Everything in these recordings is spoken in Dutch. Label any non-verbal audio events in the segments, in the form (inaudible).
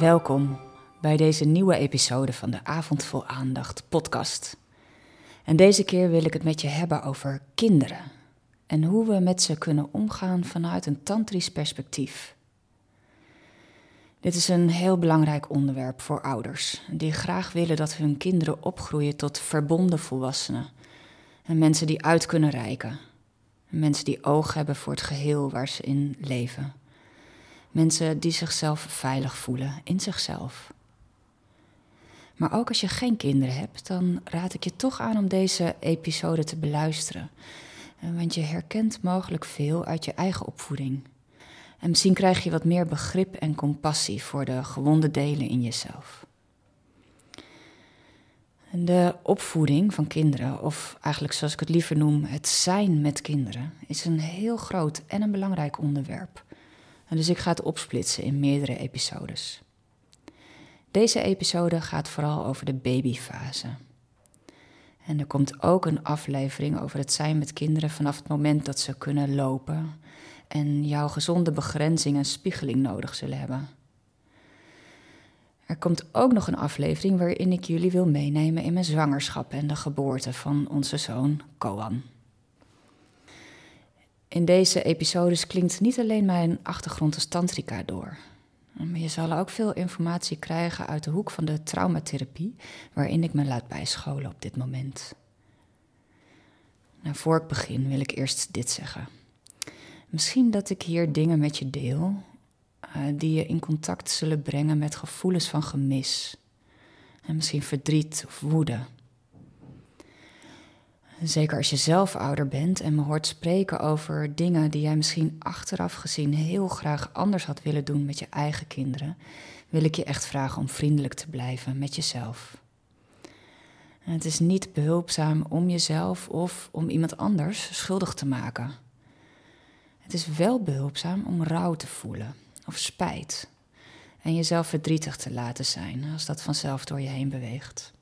Welkom bij deze nieuwe episode van de Avond vol Aandacht podcast. En deze keer wil ik het met je hebben over kinderen en hoe we met ze kunnen omgaan vanuit een tantrisch perspectief. Dit is een heel belangrijk onderwerp voor ouders die graag willen dat hun kinderen opgroeien tot verbonden volwassenen en mensen die uit kunnen reiken. Mensen die oog hebben voor het geheel waar ze in leven. Mensen die zichzelf veilig voelen in zichzelf. Maar ook als je geen kinderen hebt, dan raad ik je toch aan om deze episode te beluisteren. Want je herkent mogelijk veel uit je eigen opvoeding. En misschien krijg je wat meer begrip en compassie voor de gewonde delen in jezelf. De opvoeding van kinderen, of eigenlijk zoals ik het liever noem, het zijn met kinderen, is een heel groot en een belangrijk onderwerp. Dus ik ga het opsplitsen in meerdere episodes. Deze episode gaat vooral over de babyfase. En er komt ook een aflevering over het zijn met kinderen vanaf het moment dat ze kunnen lopen en jouw gezonde begrenzing en spiegeling nodig zullen hebben. Er komt ook nog een aflevering waarin ik jullie wil meenemen in mijn zwangerschap en de geboorte van onze zoon Koan. In deze episodes klinkt niet alleen mijn achtergrond als tantrica door. Maar je zal ook veel informatie krijgen uit de hoek van de traumatherapie, waarin ik me laat bijscholen op dit moment. Nou, voor ik begin wil ik eerst dit zeggen. Misschien dat ik hier dingen met je deel uh, die je in contact zullen brengen met gevoelens van gemis. En misschien verdriet of woede. Zeker als je zelf ouder bent en me hoort spreken over dingen die jij misschien achteraf gezien heel graag anders had willen doen met je eigen kinderen, wil ik je echt vragen om vriendelijk te blijven met jezelf. Het is niet behulpzaam om jezelf of om iemand anders schuldig te maken. Het is wel behulpzaam om rouw te voelen of spijt en jezelf verdrietig te laten zijn als dat vanzelf door je heen beweegt.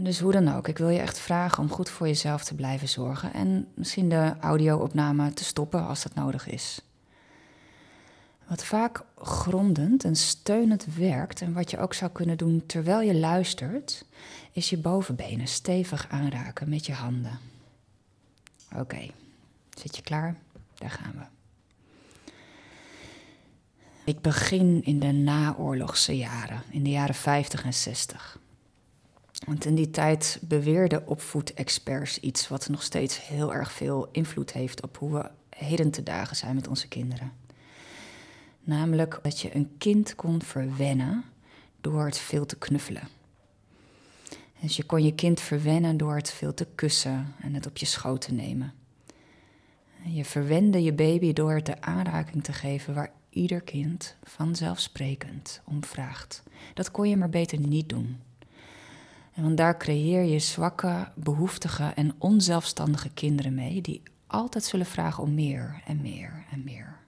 Dus hoe dan ook, ik wil je echt vragen om goed voor jezelf te blijven zorgen en misschien de audio-opname te stoppen als dat nodig is. Wat vaak grondend en steunend werkt en wat je ook zou kunnen doen terwijl je luistert, is je bovenbenen stevig aanraken met je handen. Oké, zit je klaar? Daar gaan we. Ik begin in de naoorlogse jaren, in de jaren 50 en 60. Want in die tijd beweerden opvoedexperts iets wat nog steeds heel erg veel invloed heeft op hoe we heden te dagen zijn met onze kinderen. Namelijk dat je een kind kon verwennen door het veel te knuffelen. Dus je kon je kind verwennen door het veel te kussen en het op je schoot te nemen. Je verwende je baby door het de aanraking te geven waar ieder kind vanzelfsprekend om vraagt. Dat kon je maar beter niet doen. En want daar creëer je zwakke, behoeftige en onzelfstandige kinderen mee, die altijd zullen vragen om meer en meer en meer.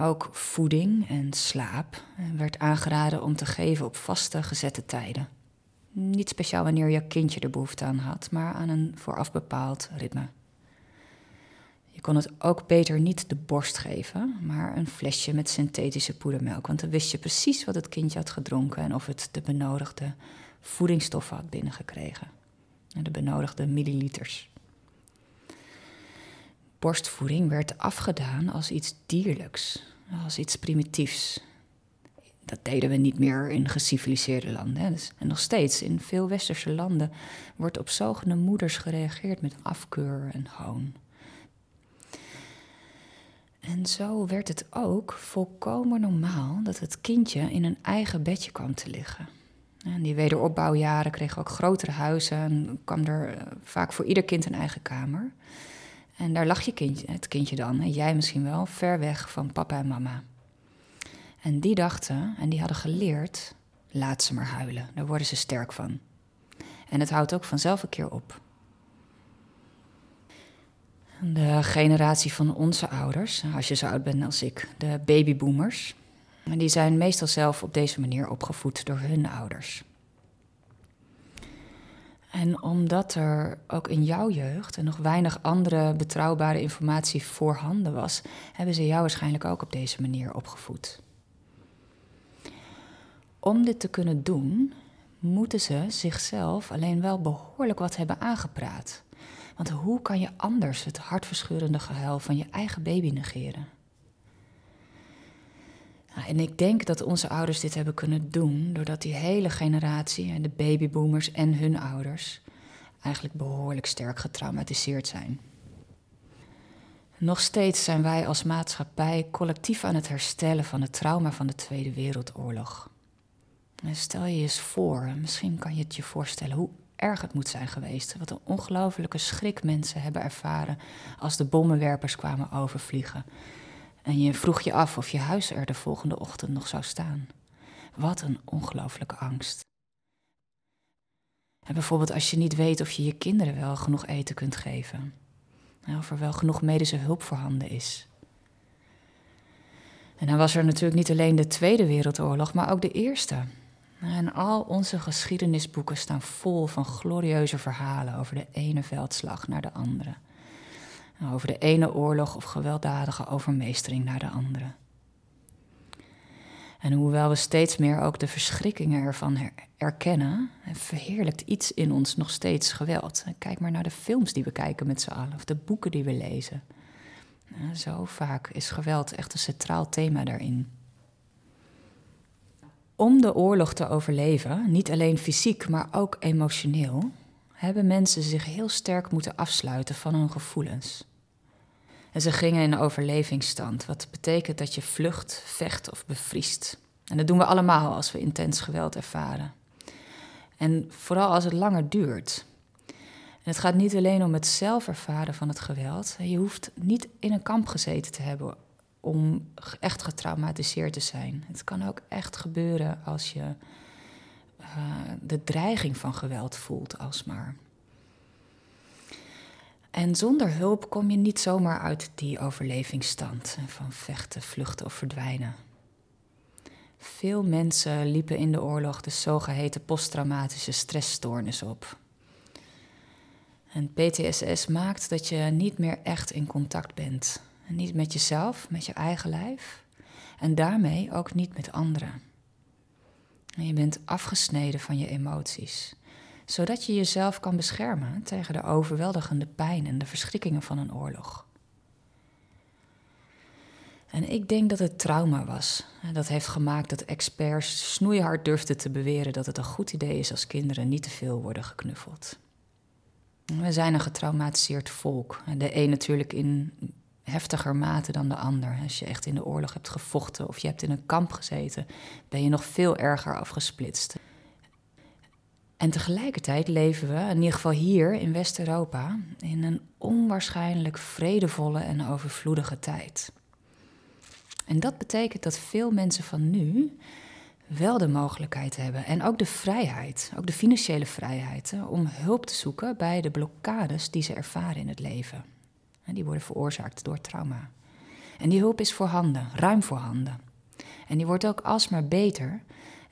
Ook voeding en slaap werd aangeraden om te geven op vaste, gezette tijden. Niet speciaal wanneer je kindje er behoefte aan had, maar aan een vooraf bepaald ritme. Kon het ook beter niet de borst geven, maar een flesje met synthetische poedermelk. Want dan wist je precies wat het kindje had gedronken en of het de benodigde voedingsstoffen had binnengekregen. De benodigde milliliters. Borstvoeding werd afgedaan als iets dierlijks, als iets primitiefs. Dat deden we niet meer in geciviliseerde landen. Dus, en nog steeds in veel westerse landen wordt op zogende moeders gereageerd met afkeur en hoon. En zo werd het ook volkomen normaal dat het kindje in een eigen bedje kwam te liggen. En die wederopbouwjaren kregen ook grotere huizen en kwam er eh, vaak voor ieder kind een eigen kamer. En daar lag je kindje, het kindje dan, en jij misschien wel, ver weg van papa en mama. En die dachten, en die hadden geleerd, laat ze maar huilen, daar worden ze sterk van. En het houdt ook vanzelf een keer op. De generatie van onze ouders, als je zo oud bent als ik, de babyboomers, die zijn meestal zelf op deze manier opgevoed door hun ouders. En omdat er ook in jouw jeugd en nog weinig andere betrouwbare informatie voorhanden was, hebben ze jou waarschijnlijk ook op deze manier opgevoed. Om dit te kunnen doen, moeten ze zichzelf alleen wel behoorlijk wat hebben aangepraat. Want hoe kan je anders het hartverscheurende gehuil van je eigen baby negeren? Nou, en ik denk dat onze ouders dit hebben kunnen doen doordat die hele generatie, de babyboomers en hun ouders, eigenlijk behoorlijk sterk getraumatiseerd zijn. Nog steeds zijn wij als maatschappij collectief aan het herstellen van het trauma van de Tweede Wereldoorlog. Stel je eens voor, misschien kan je het je voorstellen hoe erg moet zijn geweest. Wat een ongelofelijke schrik mensen hebben ervaren als de bommenwerpers kwamen overvliegen. En je vroeg je af of je huis er de volgende ochtend nog zou staan. Wat een ongelooflijke angst. En bijvoorbeeld als je niet weet of je je kinderen wel genoeg eten kunt geven. Of er wel genoeg medische hulp voorhanden is. En dan was er natuurlijk niet alleen de Tweede Wereldoorlog, maar ook de Eerste. En al onze geschiedenisboeken staan vol van glorieuze verhalen over de ene veldslag naar de andere. Over de ene oorlog of gewelddadige overmeestering naar de andere. En hoewel we steeds meer ook de verschrikkingen ervan erkennen, verheerlijkt iets in ons nog steeds geweld. Kijk maar naar de films die we kijken met z'n allen, of de boeken die we lezen. Zo vaak is geweld echt een centraal thema daarin. Om de oorlog te overleven, niet alleen fysiek, maar ook emotioneel, hebben mensen zich heel sterk moeten afsluiten van hun gevoelens. En ze gingen in overlevingsstand, wat betekent dat je vlucht, vecht of bevriest. En dat doen we allemaal als we intens geweld ervaren. En vooral als het langer duurt. En het gaat niet alleen om het zelf ervaren van het geweld. Je hoeft niet in een kamp gezeten te hebben om echt getraumatiseerd te zijn. Het kan ook echt gebeuren als je uh, de dreiging van geweld voelt alsmaar. En zonder hulp kom je niet zomaar uit die overlevingsstand van vechten, vluchten of verdwijnen. Veel mensen liepen in de oorlog de zogeheten posttraumatische stressstoornis op. En PTSS maakt dat je niet meer echt in contact bent. Niet met jezelf, met je eigen lijf. En daarmee ook niet met anderen. En je bent afgesneden van je emoties zodat je jezelf kan beschermen tegen de overweldigende pijn en de verschrikkingen van een oorlog. En ik denk dat het trauma was. Dat heeft gemaakt dat experts snoeihard durfden te beweren dat het een goed idee is als kinderen niet te veel worden geknuffeld. We zijn een getraumatiseerd volk. De een natuurlijk in heftiger mate dan de ander. Als je echt in de oorlog hebt gevochten of je hebt in een kamp gezeten, ben je nog veel erger afgesplitst. En tegelijkertijd leven we, in ieder geval hier in West-Europa, in een onwaarschijnlijk vredevolle en overvloedige tijd. En dat betekent dat veel mensen van nu wel de mogelijkheid hebben en ook de vrijheid, ook de financiële vrijheid, om hulp te zoeken bij de blokkades die ze ervaren in het leven. Die worden veroorzaakt door trauma. En die hulp is voorhanden, ruim voorhanden. En die wordt ook alsmaar beter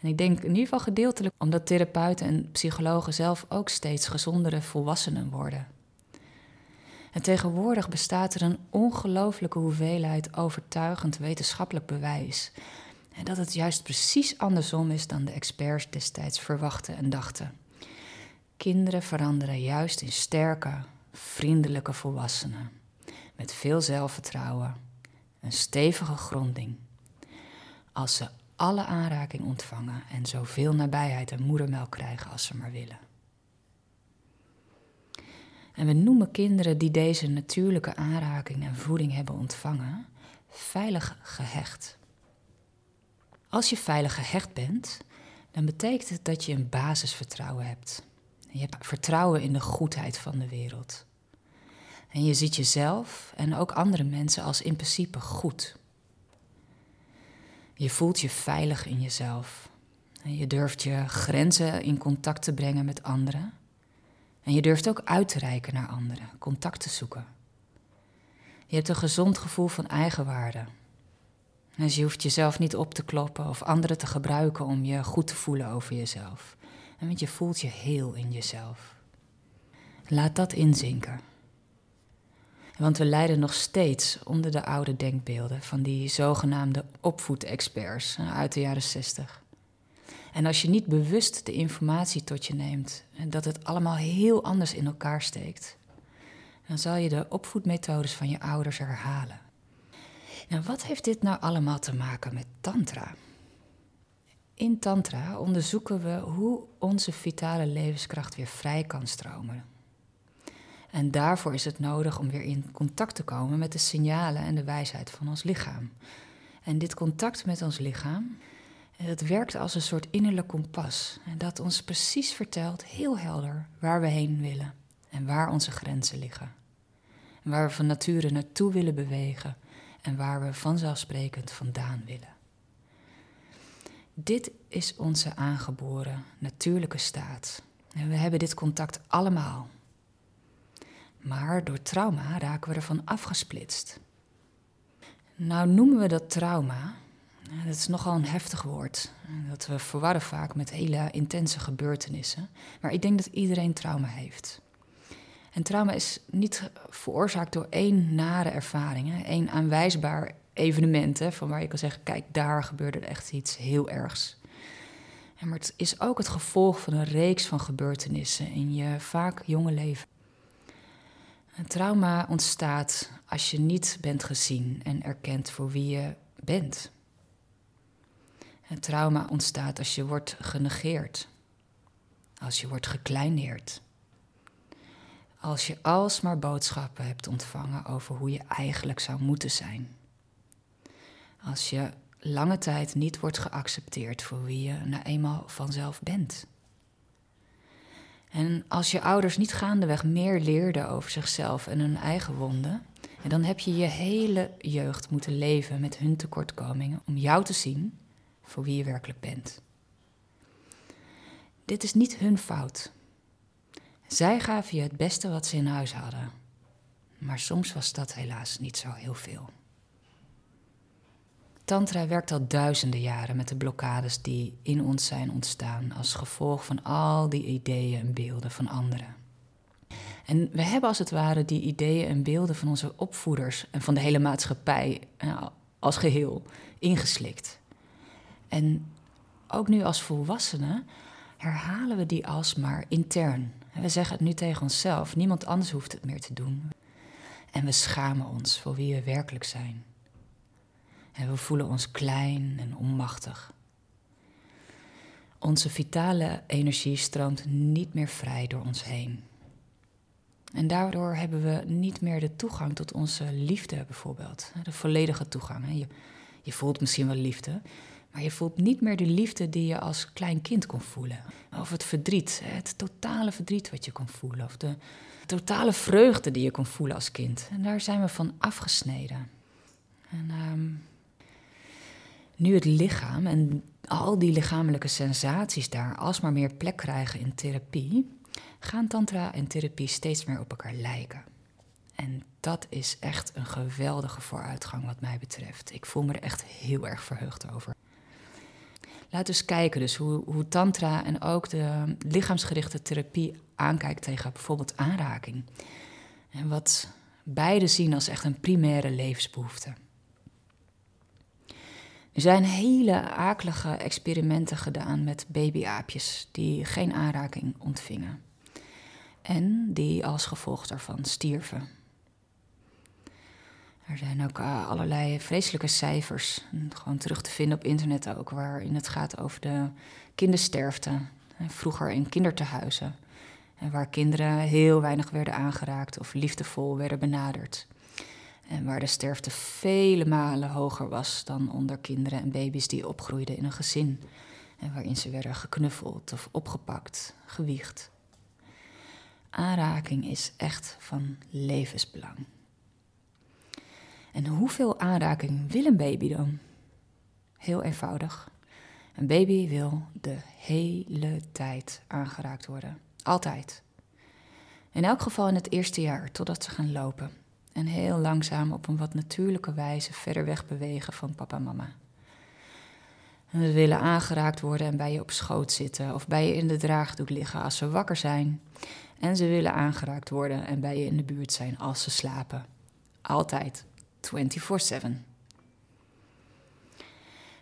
en ik denk in ieder geval gedeeltelijk omdat therapeuten en psychologen zelf ook steeds gezondere volwassenen worden. En tegenwoordig bestaat er een ongelooflijke hoeveelheid overtuigend wetenschappelijk bewijs. En dat het juist precies andersom is dan de experts destijds verwachten en dachten. Kinderen veranderen juist in sterke, vriendelijke volwassenen. Met veel zelfvertrouwen, een stevige gronding. Als ze alle aanraking ontvangen en zoveel nabijheid en moedermelk krijgen als ze maar willen. En we noemen kinderen die deze natuurlijke aanraking en voeding hebben ontvangen veilig gehecht. Als je veilig gehecht bent, dan betekent het dat je een basisvertrouwen hebt. Je hebt vertrouwen in de goedheid van de wereld. En je ziet jezelf en ook andere mensen als in principe goed. Je voelt je veilig in jezelf. En je durft je grenzen in contact te brengen met anderen. En je durft ook uit te reiken naar anderen, contact te zoeken. Je hebt een gezond gevoel van eigenwaarde. Dus je hoeft jezelf niet op te kloppen of anderen te gebruiken om je goed te voelen over jezelf. want je voelt je heel in jezelf. Laat dat inzinken. Want we lijden nog steeds onder de oude denkbeelden van die zogenaamde opvoedexperts uit de jaren 60. En als je niet bewust de informatie tot je neemt en dat het allemaal heel anders in elkaar steekt, dan zal je de opvoedmethodes van je ouders herhalen. Nou, wat heeft dit nou allemaal te maken met Tantra? In Tantra onderzoeken we hoe onze vitale levenskracht weer vrij kan stromen. En daarvoor is het nodig om weer in contact te komen met de signalen en de wijsheid van ons lichaam. En dit contact met ons lichaam, dat werkt als een soort innerlijk kompas. En dat ons precies vertelt, heel helder, waar we heen willen en waar onze grenzen liggen. En waar we van nature naartoe willen bewegen en waar we vanzelfsprekend vandaan willen. Dit is onze aangeboren natuurlijke staat. En we hebben dit contact allemaal. Maar door trauma raken we ervan afgesplitst. Nou noemen we dat trauma. Dat is nogal een heftig woord. Dat we verwarren vaak met hele intense gebeurtenissen. Maar ik denk dat iedereen trauma heeft. En trauma is niet veroorzaakt door één nare ervaring, één aanwijsbaar evenement, hè, van waar je kan zeggen, kijk, daar gebeurde echt iets heel ergs. Maar het is ook het gevolg van een reeks van gebeurtenissen in je vaak jonge leven. Een trauma ontstaat als je niet bent gezien en erkend voor wie je bent. Een trauma ontstaat als je wordt genegeerd, als je wordt gekleineerd, als je alsmaar boodschappen hebt ontvangen over hoe je eigenlijk zou moeten zijn. Als je lange tijd niet wordt geaccepteerd voor wie je nou eenmaal vanzelf bent. En als je ouders niet gaandeweg meer leerden over zichzelf en hun eigen wonden, dan heb je je hele jeugd moeten leven met hun tekortkomingen om jou te zien voor wie je werkelijk bent. Dit is niet hun fout. Zij gaven je het beste wat ze in huis hadden. Maar soms was dat helaas niet zo heel veel. Tantra werkt al duizenden jaren met de blokkades die in ons zijn ontstaan als gevolg van al die ideeën en beelden van anderen. En we hebben als het ware die ideeën en beelden van onze opvoeders en van de hele maatschappij eh, als geheel ingeslikt. En ook nu als volwassenen herhalen we die alsmaar intern. We zeggen het nu tegen onszelf, niemand anders hoeft het meer te doen. En we schamen ons voor wie we werkelijk zijn. En we voelen ons klein en onmachtig. Onze vitale energie stroomt niet meer vrij door ons heen. En daardoor hebben we niet meer de toegang tot onze liefde, bijvoorbeeld. De volledige toegang. Je, je voelt misschien wel liefde, maar je voelt niet meer de liefde die je als klein kind kon voelen. Of het verdriet, het totale verdriet wat je kon voelen. Of de totale vreugde die je kon voelen als kind. En daar zijn we van afgesneden. En um, nu het lichaam en al die lichamelijke sensaties daar alsmaar meer plek krijgen in therapie, gaan tantra en therapie steeds meer op elkaar lijken. En dat is echt een geweldige vooruitgang wat mij betreft. Ik voel me er echt heel erg verheugd over. Laten we eens kijken dus hoe, hoe tantra en ook de lichaamsgerichte therapie aankijkt tegen bijvoorbeeld aanraking. En wat beide zien als echt een primaire levensbehoefte. Er zijn hele akelige experimenten gedaan met babyaapjes die geen aanraking ontvingen. En die als gevolg daarvan stierven. Er zijn ook eh, allerlei vreselijke cijfers, gewoon terug te vinden op internet ook, waarin het gaat over de kindersterfte. Vroeger in kindertehuizen, waar kinderen heel weinig werden aangeraakt of liefdevol werden benaderd. En waar de sterfte vele malen hoger was dan onder kinderen en baby's die opgroeiden in een gezin. En waarin ze werden geknuffeld of opgepakt, gewiegd. Aanraking is echt van levensbelang. En hoeveel aanraking wil een baby dan? Heel eenvoudig. Een baby wil de hele tijd aangeraakt worden. Altijd. In elk geval in het eerste jaar, totdat ze gaan lopen en heel langzaam op een wat natuurlijke wijze verder weg bewegen van papa en mama. We willen aangeraakt worden en bij je op schoot zitten of bij je in de draagdoek liggen als ze wakker zijn. En ze willen aangeraakt worden en bij je in de buurt zijn als ze slapen. Altijd, 24/7.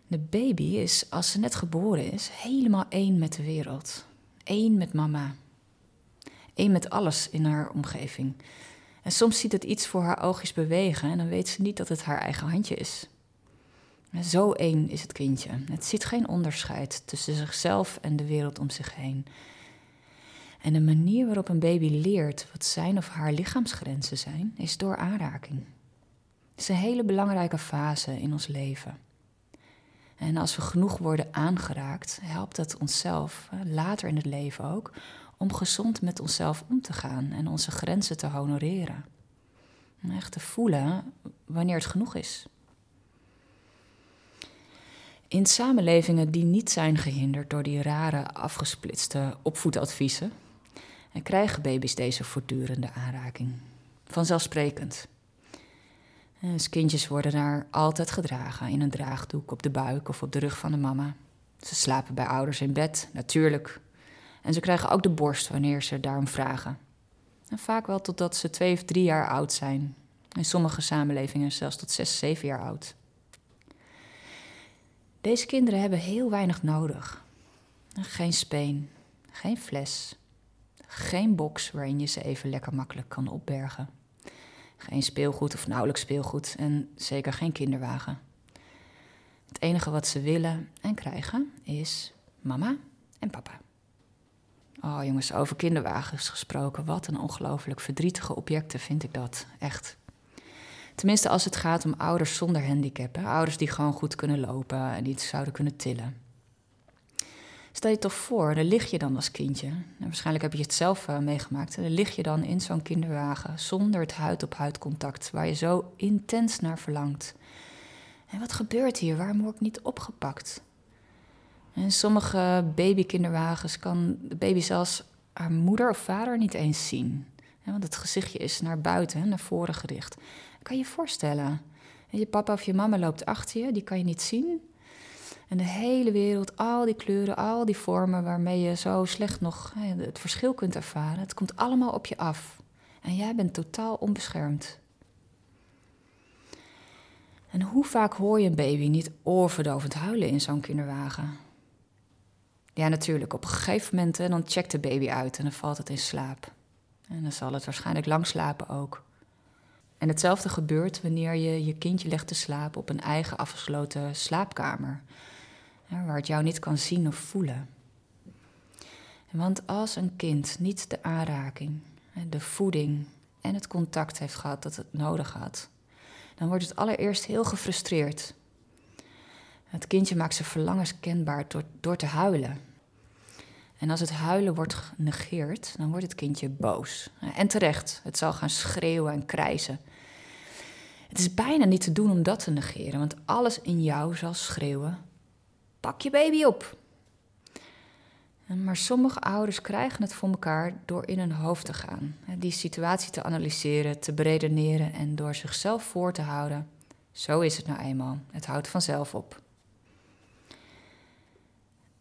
De baby is, als ze net geboren is, helemaal één met de wereld. Eén met mama. Eén met alles in haar omgeving. En soms ziet het iets voor haar oogjes bewegen en dan weet ze niet dat het haar eigen handje is. Zo één is het kindje. Het ziet geen onderscheid tussen zichzelf en de wereld om zich heen. En de manier waarop een baby leert wat zijn of haar lichaamsgrenzen zijn, is door aanraking. Het is een hele belangrijke fase in ons leven. En als we genoeg worden aangeraakt, helpt het onszelf, later in het leven ook, om gezond met onszelf om te gaan en onze grenzen te honoreren. Echt te voelen wanneer het genoeg is. In samenlevingen die niet zijn gehinderd door die rare afgesplitste opvoedadviezen, krijgen baby's deze voortdurende aanraking. Vanzelfsprekend. Dus kindjes worden daar altijd gedragen in een draagdoek op de buik of op de rug van de mama. Ze slapen bij ouders in bed, natuurlijk. En ze krijgen ook de borst wanneer ze daarom vragen. En vaak wel totdat ze twee of drie jaar oud zijn. In sommige samenlevingen zelfs tot zes, zeven jaar oud. Deze kinderen hebben heel weinig nodig. Geen speen, geen fles, geen box waarin je ze even lekker makkelijk kan opbergen. Geen speelgoed of nauwelijks speelgoed en zeker geen kinderwagen. Het enige wat ze willen en krijgen is mama en papa. Oh jongens, over kinderwagens gesproken. Wat een ongelooflijk verdrietige objecten vind ik dat. Echt. Tenminste als het gaat om ouders zonder handicap. Ouders die gewoon goed kunnen lopen en die het zouden kunnen tillen. Stel je toch voor, daar lig je dan als kindje. En waarschijnlijk heb je het zelf uh, meegemaakt. Dan lig je dan in zo'n kinderwagen zonder het huid-op-huid contact, waar je zo intens naar verlangt. En wat gebeurt hier? Waarom word ik niet opgepakt? In sommige babykinderwagens kan de baby zelfs haar moeder of vader niet eens zien. want het gezichtje is naar buiten, naar voren gericht. Kan je je voorstellen? je papa of je mama loopt achter je, die kan je niet zien. En de hele wereld, al die kleuren, al die vormen waarmee je zo slecht nog het verschil kunt ervaren, het komt allemaal op je af. En jij bent totaal onbeschermd. En hoe vaak hoor je een baby niet oorverdovend huilen in zo'n kinderwagen? Ja, natuurlijk. Op een gegeven moment dan checkt de baby uit en dan valt het in slaap. En dan zal het waarschijnlijk lang slapen ook. En hetzelfde gebeurt wanneer je je kindje legt te slapen op een eigen afgesloten slaapkamer waar het jou niet kan zien of voelen. Want als een kind niet de aanraking, de voeding en het contact heeft gehad dat het nodig had, dan wordt het allereerst heel gefrustreerd. Het kindje maakt zijn verlangens kenbaar door, door te huilen. En als het huilen wordt genegeerd, dan wordt het kindje boos. En terecht, het zal gaan schreeuwen en krijzen. Het is bijna niet te doen om dat te negeren, want alles in jou zal schreeuwen: pak je baby op. Maar sommige ouders krijgen het voor elkaar door in hun hoofd te gaan. Die situatie te analyseren, te beredeneren en door zichzelf voor te houden. Zo is het nou eenmaal. Het houdt vanzelf op.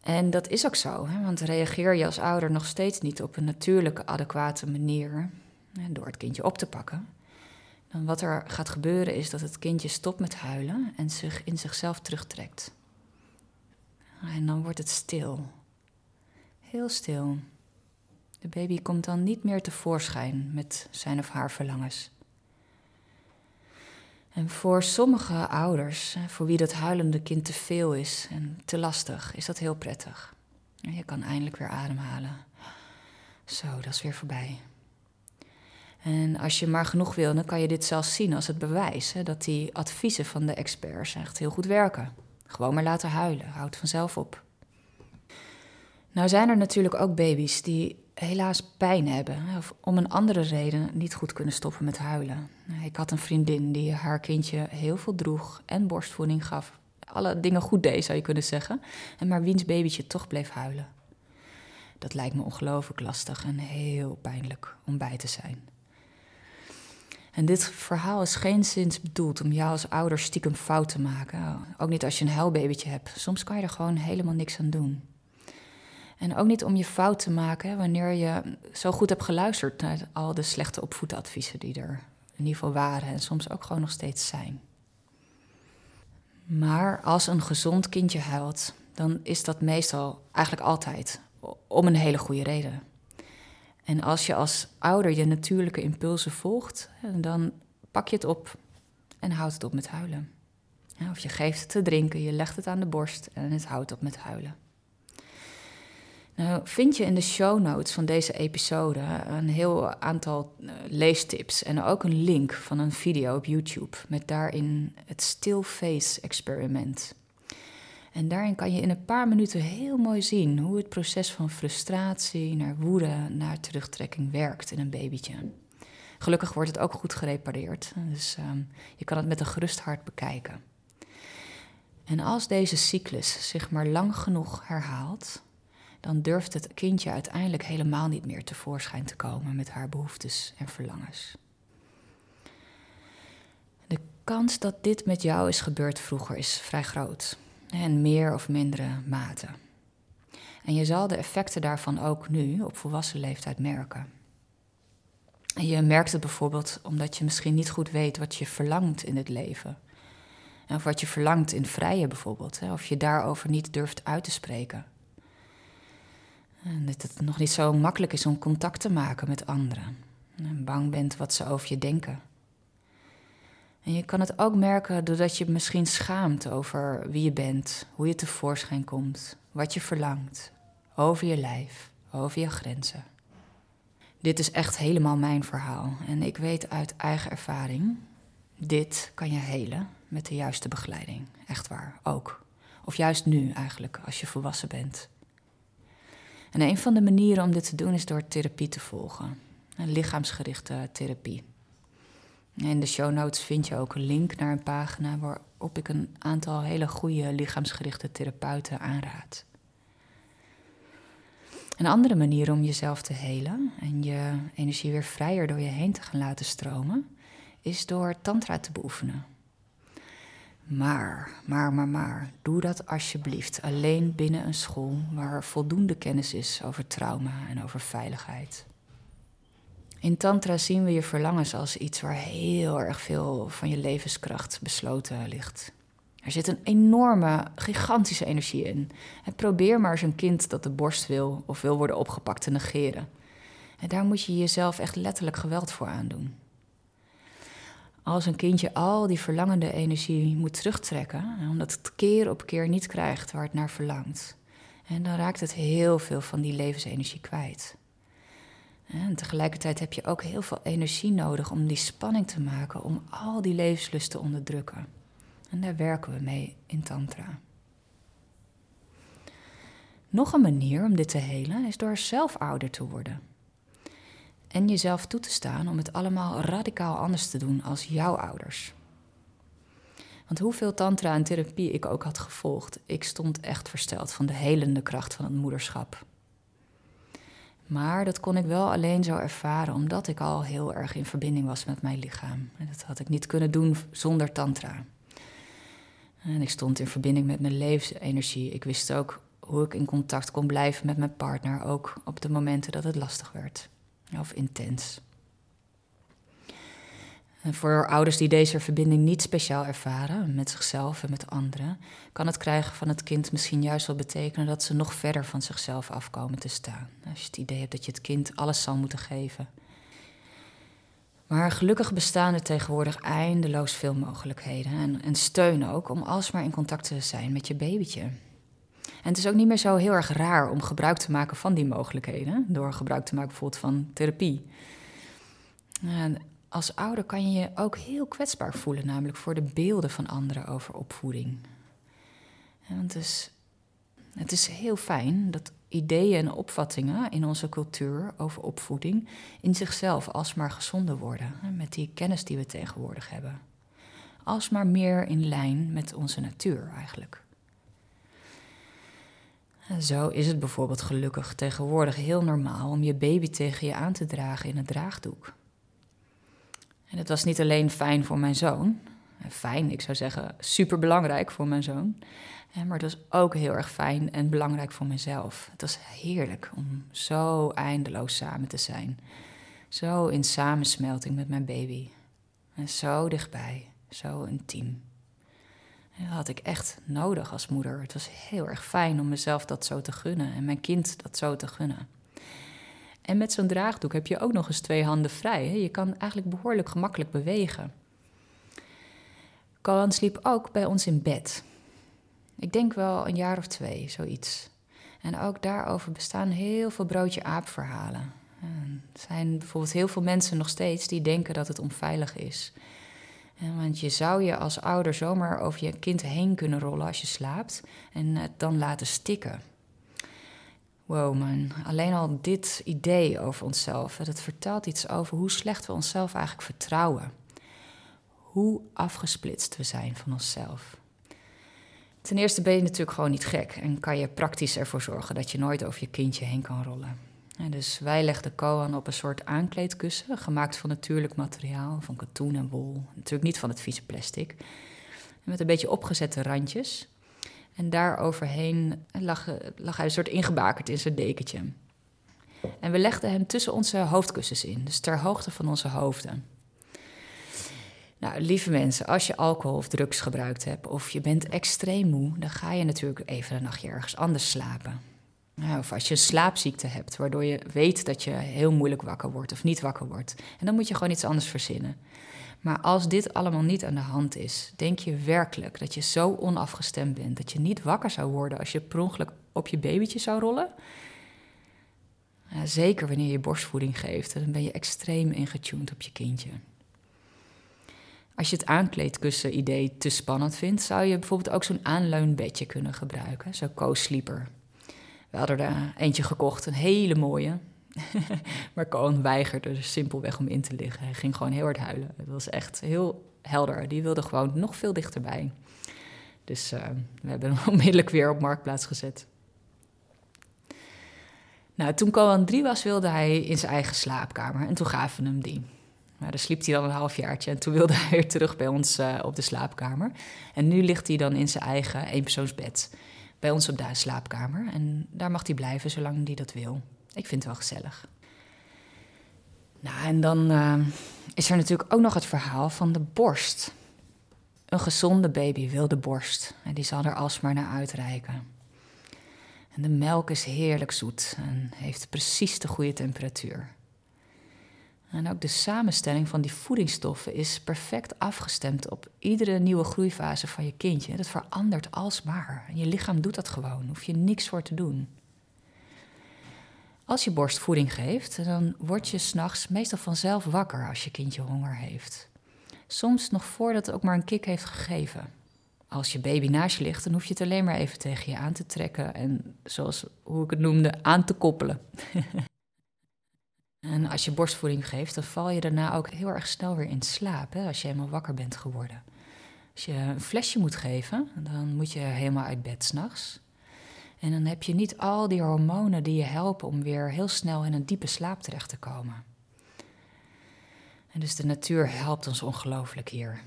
En dat is ook zo, hè? want reageer je als ouder nog steeds niet op een natuurlijke, adequate manier door het kindje op te pakken, dan wat er gaat gebeuren is dat het kindje stopt met huilen en zich in zichzelf terugtrekt. En dan wordt het stil. Heel stil. De baby komt dan niet meer tevoorschijn met zijn of haar verlangens. En voor sommige ouders, voor wie dat huilende kind te veel is en te lastig, is dat heel prettig. Je kan eindelijk weer ademhalen. Zo, dat is weer voorbij. En als je maar genoeg wil, dan kan je dit zelfs zien als het bewijs hè, dat die adviezen van de experts echt heel goed werken. Gewoon maar laten huilen, houdt vanzelf op. Nou zijn er natuurlijk ook baby's die helaas pijn hebben of om een andere reden niet goed kunnen stoppen met huilen. Ik had een vriendin die haar kindje heel veel droeg en borstvoeding gaf. Alle dingen goed deed, zou je kunnen zeggen. En maar wiens babytje toch bleef huilen. Dat lijkt me ongelooflijk lastig en heel pijnlijk om bij te zijn. En dit verhaal is geen zins bedoeld om jou als ouder stiekem fout te maken. Ook niet als je een huilbabytje hebt. Soms kan je er gewoon helemaal niks aan doen. En ook niet om je fout te maken wanneer je zo goed hebt geluisterd naar al de slechte opvoedadviezen die er in ieder geval waren en soms ook gewoon nog steeds zijn. Maar als een gezond kindje huilt, dan is dat meestal eigenlijk altijd om een hele goede reden. En als je als ouder je natuurlijke impulsen volgt, dan pak je het op en houdt het op met huilen. Of je geeft het te drinken, je legt het aan de borst en het houdt op met huilen. Nou, vind je in de show notes van deze episode een heel aantal uh, leestips en ook een link van een video op YouTube met daarin het still face experiment. En daarin kan je in een paar minuten heel mooi zien hoe het proces van frustratie naar woede naar terugtrekking werkt in een babytje. Gelukkig wordt het ook goed gerepareerd, dus um, je kan het met een gerust hart bekijken. En als deze cyclus zich maar lang genoeg herhaalt, dan durft het kindje uiteindelijk helemaal niet meer tevoorschijn te komen met haar behoeftes en verlangens. De kans dat dit met jou is gebeurd vroeger is vrij groot, en meer of mindere mate. En je zal de effecten daarvan ook nu op volwassen leeftijd merken. En je merkt het bijvoorbeeld omdat je misschien niet goed weet wat je verlangt in het leven. Of wat je verlangt in vrije bijvoorbeeld, of je daarover niet durft uit te spreken. En dat het nog niet zo makkelijk is om contact te maken met anderen. En bang bent wat ze over je denken. En je kan het ook merken doordat je misschien schaamt over wie je bent, hoe je tevoorschijn komt, wat je verlangt, over je lijf, over je grenzen. Dit is echt helemaal mijn verhaal en ik weet uit eigen ervaring, dit kan je helen met de juiste begeleiding. Echt waar, ook. Of juist nu eigenlijk, als je volwassen bent. En een van de manieren om dit te doen is door therapie te volgen. Een lichaamsgerichte therapie. In de show notes vind je ook een link naar een pagina waarop ik een aantal hele goede lichaamsgerichte therapeuten aanraad. Een andere manier om jezelf te helen en je energie weer vrijer door je heen te gaan laten stromen, is door tantra te beoefenen. Maar, maar, maar, maar, doe dat alsjeblieft alleen binnen een school waar voldoende kennis is over trauma en over veiligheid. In Tantra zien we je verlangens als iets waar heel erg veel van je levenskracht besloten ligt. Er zit een enorme, gigantische energie in. Probeer maar een kind dat de borst wil of wil worden opgepakt te negeren. En daar moet je jezelf echt letterlijk geweld voor aandoen. Als een kindje al die verlangende energie moet terugtrekken, omdat het keer op keer niet krijgt waar het naar verlangt, en dan raakt het heel veel van die levensenergie kwijt. En tegelijkertijd heb je ook heel veel energie nodig om die spanning te maken, om al die levenslust te onderdrukken. En daar werken we mee in Tantra. Nog een manier om dit te helen is door zelf ouder te worden. En jezelf toe te staan om het allemaal radicaal anders te doen als jouw ouders. Want hoeveel tantra en therapie ik ook had gevolgd, ik stond echt versteld van de helende kracht van het moederschap. Maar dat kon ik wel alleen zo ervaren omdat ik al heel erg in verbinding was met mijn lichaam. En dat had ik niet kunnen doen zonder tantra. En ik stond in verbinding met mijn levensenergie. Ik wist ook hoe ik in contact kon blijven met mijn partner, ook op de momenten dat het lastig werd of intens. En voor ouders die deze verbinding niet speciaal ervaren, met zichzelf en met anderen, kan het krijgen van het kind misschien juist wel betekenen dat ze nog verder van zichzelf afkomen te staan. Als je het idee hebt dat je het kind alles zal moeten geven. Maar gelukkig bestaan er tegenwoordig eindeloos veel mogelijkheden en, en steun ook om alsmaar in contact te zijn met je babytje. En het is ook niet meer zo heel erg raar om gebruik te maken van die mogelijkheden, door gebruik te maken bijvoorbeeld van therapie. En als ouder kan je je ook heel kwetsbaar voelen, namelijk voor de beelden van anderen over opvoeding. Want het is, het is heel fijn dat ideeën en opvattingen in onze cultuur over opvoeding in zichzelf alsmaar gezonder worden, met die kennis die we tegenwoordig hebben. Alsmaar meer in lijn met onze natuur eigenlijk. Zo is het bijvoorbeeld gelukkig tegenwoordig heel normaal om je baby tegen je aan te dragen in een draagdoek. En het was niet alleen fijn voor mijn zoon, Fijn, ik zou zeggen, super belangrijk voor mijn zoon. Maar het was ook heel erg fijn en belangrijk voor mezelf. Het was heerlijk om zo eindeloos samen te zijn. Zo in samensmelting met mijn baby. En zo dichtbij, zo intiem. Dat had ik echt nodig als moeder. Het was heel erg fijn om mezelf dat zo te gunnen en mijn kind dat zo te gunnen. En met zo'n draagdoek heb je ook nog eens twee handen vrij. Hè? Je kan eigenlijk behoorlijk gemakkelijk bewegen. Koan sliep ook bij ons in bed. Ik denk wel een jaar of twee, zoiets. En ook daarover bestaan heel veel broodje aap verhalen. Er zijn bijvoorbeeld heel veel mensen nog steeds die denken dat het onveilig is. Want je zou je als ouder zomaar over je kind heen kunnen rollen als je slaapt en het dan laten stikken. Wow man, alleen al dit idee over onszelf, dat vertelt iets over hoe slecht we onszelf eigenlijk vertrouwen. Hoe afgesplitst we zijn van onszelf. Ten eerste ben je natuurlijk gewoon niet gek en kan je praktisch ervoor zorgen dat je nooit over je kindje heen kan rollen. Dus wij legden Koan op een soort aankleedkussen, gemaakt van natuurlijk materiaal, van katoen en wol. Natuurlijk niet van het vieze plastic. Met een beetje opgezette randjes. En daar overheen lag, lag hij een soort ingebakerd in zijn dekentje. En we legden hem tussen onze hoofdkussens in, dus ter hoogte van onze hoofden. Nou, lieve mensen, als je alcohol of drugs gebruikt hebt of je bent extreem moe, dan ga je natuurlijk even een nachtje ergens anders slapen. Of als je een slaapziekte hebt, waardoor je weet dat je heel moeilijk wakker wordt of niet wakker wordt. En dan moet je gewoon iets anders verzinnen. Maar als dit allemaal niet aan de hand is, denk je werkelijk dat je zo onafgestemd bent dat je niet wakker zou worden als je per ongeluk op je babytje zou rollen? Ja, zeker wanneer je borstvoeding geeft, dan ben je extreem ingetuned op je kindje. Als je het aankleedkussen-idee te spannend vindt, zou je bijvoorbeeld ook zo'n aanleunbedje kunnen gebruiken, zo'n co-sleeper. We hadden er eentje gekocht, een hele mooie. (laughs) maar Cohen weigerde er simpelweg om in te liggen. Hij ging gewoon heel hard huilen. Het was echt heel helder. Die wilde gewoon nog veel dichterbij. Dus uh, we hebben hem (laughs) onmiddellijk weer op marktplaats gezet. Nou, toen Cohen drie was, wilde hij in zijn eigen slaapkamer. En toen gaven we hem die. Maar daar sliep hij dan een halfjaartje en toen wilde hij weer terug bij ons uh, op de slaapkamer. En nu ligt hij dan in zijn eigen eenpersoonsbed bij ons op de slaapkamer. En daar mag hij blijven zolang hij dat wil. Ik vind het wel gezellig. Nou, en dan uh, is er natuurlijk ook nog het verhaal van de borst. Een gezonde baby wil de borst en die zal er alsmaar naar uitreiken. En de melk is heerlijk zoet en heeft precies de goede temperatuur. En ook de samenstelling van die voedingsstoffen is perfect afgestemd op iedere nieuwe groeifase van je kindje. Dat verandert alsmaar. Je lichaam doet dat gewoon, hoef je niks voor te doen. Als je borst voeding geeft, dan word je s'nachts meestal vanzelf wakker als je kindje honger heeft. Soms nog voordat het ook maar een kik heeft gegeven. Als je baby naast je ligt, dan hoef je het alleen maar even tegen je aan te trekken en, zoals hoe ik het noemde, aan te koppelen. (laughs) En als je borstvoeding geeft, dan val je daarna ook heel erg snel weer in slaap, hè, als je helemaal wakker bent geworden. Als je een flesje moet geven, dan moet je helemaal uit bed s'nachts. En dan heb je niet al die hormonen die je helpen om weer heel snel in een diepe slaap terecht te komen. En dus de natuur helpt ons ongelooflijk hier.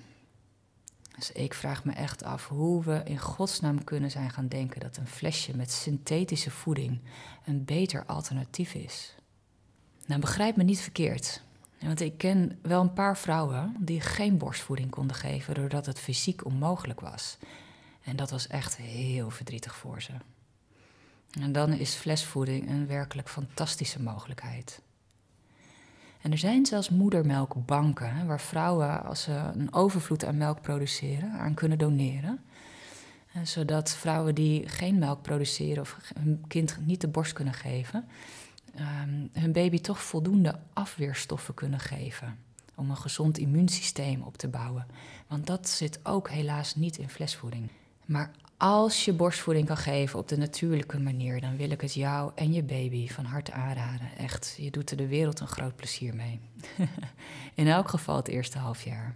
Dus ik vraag me echt af hoe we in godsnaam kunnen zijn gaan denken dat een flesje met synthetische voeding een beter alternatief is. Nou, begrijp me niet verkeerd. Want ik ken wel een paar vrouwen die geen borstvoeding konden geven doordat het fysiek onmogelijk was. En dat was echt heel verdrietig voor ze. En dan is flesvoeding een werkelijk fantastische mogelijkheid. En er zijn zelfs moedermelkbanken waar vrouwen, als ze een overvloed aan melk produceren, aan kunnen doneren. Eh, zodat vrouwen die geen melk produceren of hun kind niet de borst kunnen geven, um, hun baby toch voldoende afweerstoffen kunnen geven. Om een gezond immuunsysteem op te bouwen. Want dat zit ook helaas niet in flesvoeding. Maar als je borstvoeding kan geven op de natuurlijke manier, dan wil ik het jou en je baby van harte aanraden. Echt, je doet er de wereld een groot plezier mee. (laughs) in elk geval het eerste half jaar.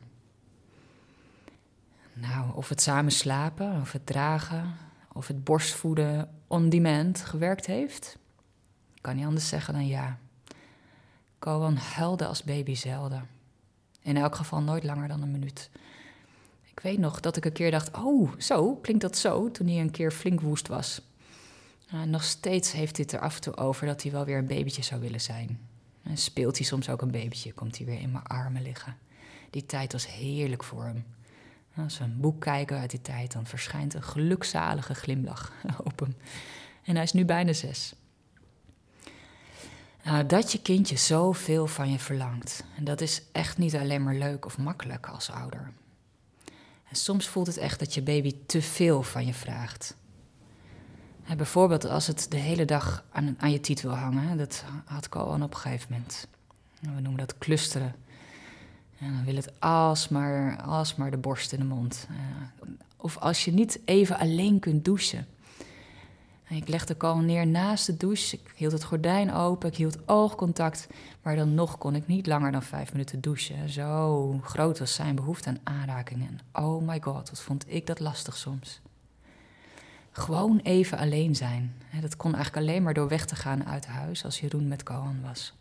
Nou, of het samen slapen, of het dragen, of het borstvoeden on demand gewerkt heeft, kan niet anders zeggen dan ja. Koan huilde als baby zelden. In elk geval nooit langer dan een minuut. Ik weet nog dat ik een keer dacht: oh, zo klinkt dat zo, toen hij een keer flink woest was. nog steeds heeft dit er af en toe over dat hij wel weer een babytje zou willen zijn. Speelt hij soms ook een babytje, komt hij weer in mijn armen liggen. Die tijd was heerlijk voor hem. Als we een boek kijken uit die tijd, dan verschijnt een gelukzalige glimlach (laughs) op hem. En hij is nu bijna zes. Nou, dat je kindje zoveel van je verlangt. En dat is echt niet alleen maar leuk of makkelijk als ouder. En soms voelt het echt dat je baby te veel van je vraagt. bijvoorbeeld als het de hele dag aan, aan je tiet wil hangen. Dat had ik al op een gegeven moment. We noemen dat clusteren. En dan wil het alsmaar, alsmaar de borst in de mond. of als je niet even alleen kunt douchen. Ik legde Carl neer naast de douche. Ik hield het gordijn open, ik hield oogcontact. Maar dan nog kon ik niet langer dan vijf minuten douchen. Zo groot was zijn behoefte aan aanrakingen. oh my god, wat vond ik dat lastig soms. Gewoon even alleen zijn. Dat kon eigenlijk alleen maar door weg te gaan uit huis als Jeroen met Kohan was.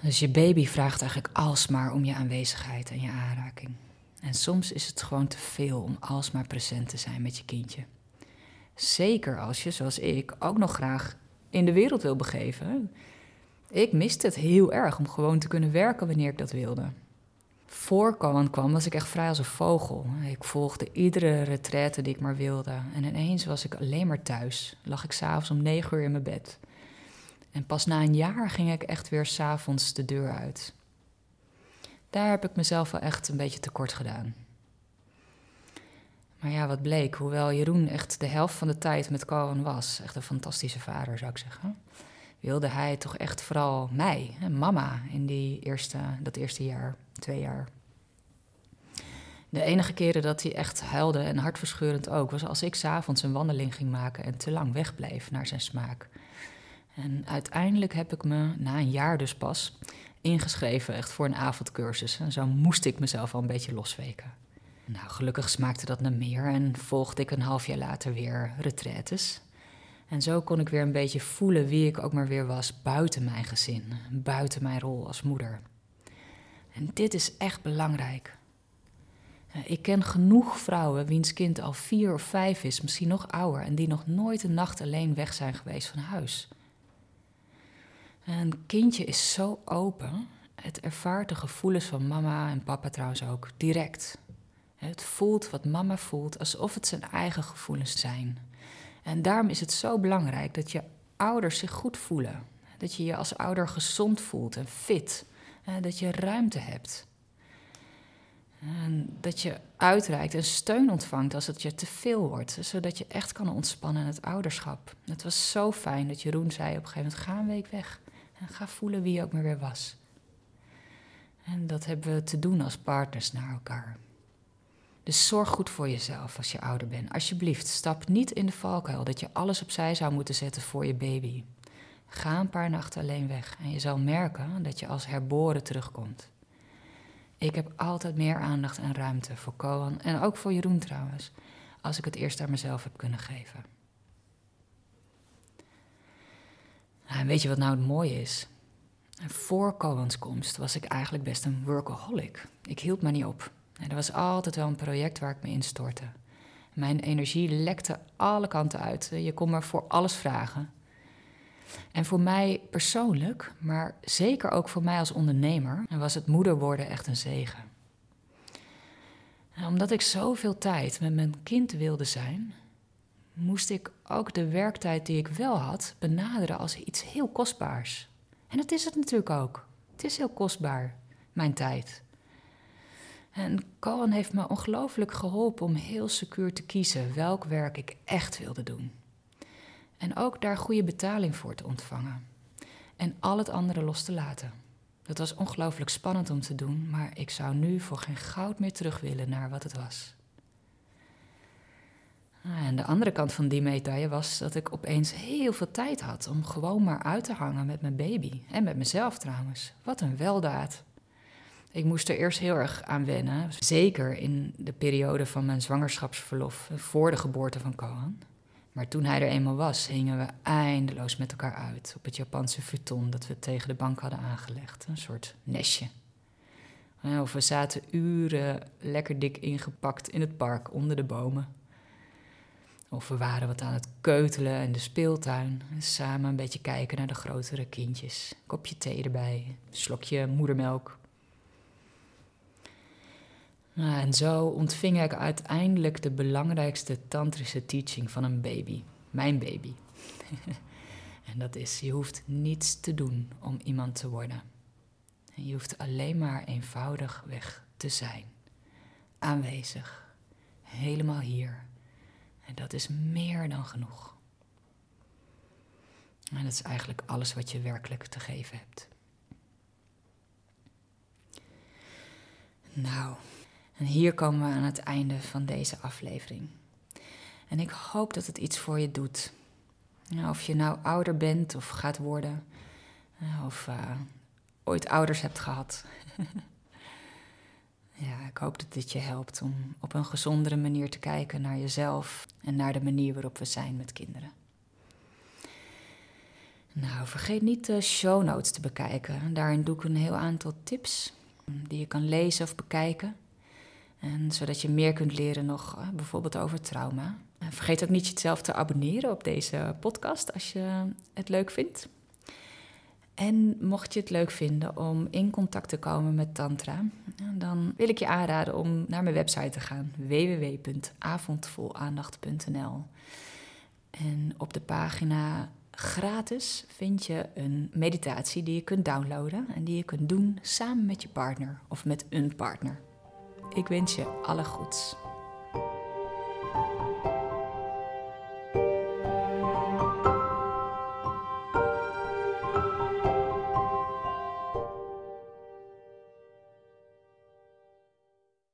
Dus je baby vraagt eigenlijk alsmaar om je aanwezigheid en je aanraking. En soms is het gewoon te veel om alsmaar present te zijn met je kindje. Zeker als je, zoals ik, ook nog graag in de wereld wil begeven. Ik miste het heel erg om gewoon te kunnen werken wanneer ik dat wilde. Voor Cohen kwam was ik echt vrij als een vogel. Ik volgde iedere retraite die ik maar wilde. En ineens was ik alleen maar thuis. Lag ik s'avonds om negen uur in mijn bed. En pas na een jaar ging ik echt weer s'avonds de deur uit. Daar heb ik mezelf wel echt een beetje tekort gedaan. Maar ja, wat bleek, hoewel Jeroen echt de helft van de tijd met Cohen was, echt een fantastische vader zou ik zeggen, wilde hij toch echt vooral mij, mama, in die eerste, dat eerste jaar, twee jaar. De enige keren dat hij echt huilde en hartverscheurend ook, was als ik s'avonds een wandeling ging maken en te lang wegbleef naar zijn smaak. En uiteindelijk heb ik me, na een jaar dus pas, ingeschreven echt voor een avondcursus. En zo moest ik mezelf al een beetje losweken. Nou, gelukkig smaakte dat naar meer en volgde ik een half jaar later weer retraites. En zo kon ik weer een beetje voelen wie ik ook maar weer was buiten mijn gezin, buiten mijn rol als moeder. En dit is echt belangrijk. Ik ken genoeg vrouwen wiens kind al vier of vijf is, misschien nog ouder, en die nog nooit een nacht alleen weg zijn geweest van huis. Een kindje is zo open. Het ervaart de gevoelens van mama en papa trouwens ook direct. Het voelt wat mama voelt, alsof het zijn eigen gevoelens zijn. En daarom is het zo belangrijk dat je ouders zich goed voelen. Dat je je als ouder gezond voelt en fit. Dat je ruimte hebt. En dat je uitreikt en steun ontvangt als het je te veel wordt. Zodat je echt kan ontspannen in het ouderschap. Het was zo fijn dat Jeroen zei op een gegeven moment: ga een week weg. En ga voelen wie je ook maar weer was. En dat hebben we te doen als partners naar elkaar. Dus zorg goed voor jezelf als je ouder bent. Alsjeblieft, stap niet in de valkuil dat je alles opzij zou moeten zetten voor je baby. Ga een paar nachten alleen weg en je zal merken dat je als herboren terugkomt. Ik heb altijd meer aandacht en ruimte voor Koan en ook voor Jeroen trouwens, als ik het eerst aan mezelf heb kunnen geven. Nou, en weet je wat nou het mooie is? Voor Cohen's komst was ik eigenlijk best een workaholic. Ik hield me niet op. er was altijd wel een project waar ik me instortte. Mijn energie lekte alle kanten uit. Je kon me voor alles vragen. En voor mij persoonlijk, maar zeker ook voor mij als ondernemer, was het moeder worden echt een zegen. En omdat ik zoveel tijd met mijn kind wilde zijn, moest ik ook de werktijd die ik wel had benaderen als iets heel kostbaars. En dat is het natuurlijk ook. Het is heel kostbaar, mijn tijd. En Cohen heeft me ongelooflijk geholpen om heel secuur te kiezen welk werk ik echt wilde doen. En ook daar goede betaling voor te ontvangen. En al het andere los te laten. Dat was ongelooflijk spannend om te doen, maar ik zou nu voor geen goud meer terug willen naar wat het was. Ah, en de andere kant van die medaille was dat ik opeens heel veel tijd had om gewoon maar uit te hangen met mijn baby. En met mezelf trouwens. Wat een weldaad. Ik moest er eerst heel erg aan wennen. Zeker in de periode van mijn zwangerschapsverlof voor de geboorte van Kohan. Maar toen hij er eenmaal was, hingen we eindeloos met elkaar uit op het Japanse futon dat we tegen de bank hadden aangelegd. Een soort nestje. Of we zaten uren lekker dik ingepakt in het park onder de bomen. Of we waren wat aan het keutelen in de speeltuin. Samen een beetje kijken naar de grotere kindjes. Kopje thee erbij, slokje moedermelk. Nou, en zo ontving ik uiteindelijk de belangrijkste tantrische teaching van een baby. Mijn baby. (laughs) en dat is, je hoeft niets te doen om iemand te worden. je hoeft alleen maar eenvoudig weg te zijn. Aanwezig. Helemaal hier. En dat is meer dan genoeg. En dat is eigenlijk alles wat je werkelijk te geven hebt. Nou, en hier komen we aan het einde van deze aflevering. En ik hoop dat het iets voor je doet. of je nou ouder bent of gaat worden, of uh, ooit ouders hebt gehad. (laughs) ja, ik hoop dat dit je helpt om op een gezondere manier te kijken naar jezelf en naar de manier waarop we zijn met kinderen. Nou, vergeet niet de show notes te bekijken. Daarin doe ik een heel aantal tips die je kan lezen of bekijken. En zodat je meer kunt leren nog eh, bijvoorbeeld over trauma. Vergeet ook niet jezelf te abonneren op deze podcast als je het leuk vindt. En mocht je het leuk vinden om in contact te komen met Tantra, dan wil ik je aanraden om naar mijn website te gaan: www.avondvolaandacht.nl. En op de pagina gratis vind je een meditatie die je kunt downloaden en die je kunt doen samen met je partner of met een partner. Ik wens je alle goeds.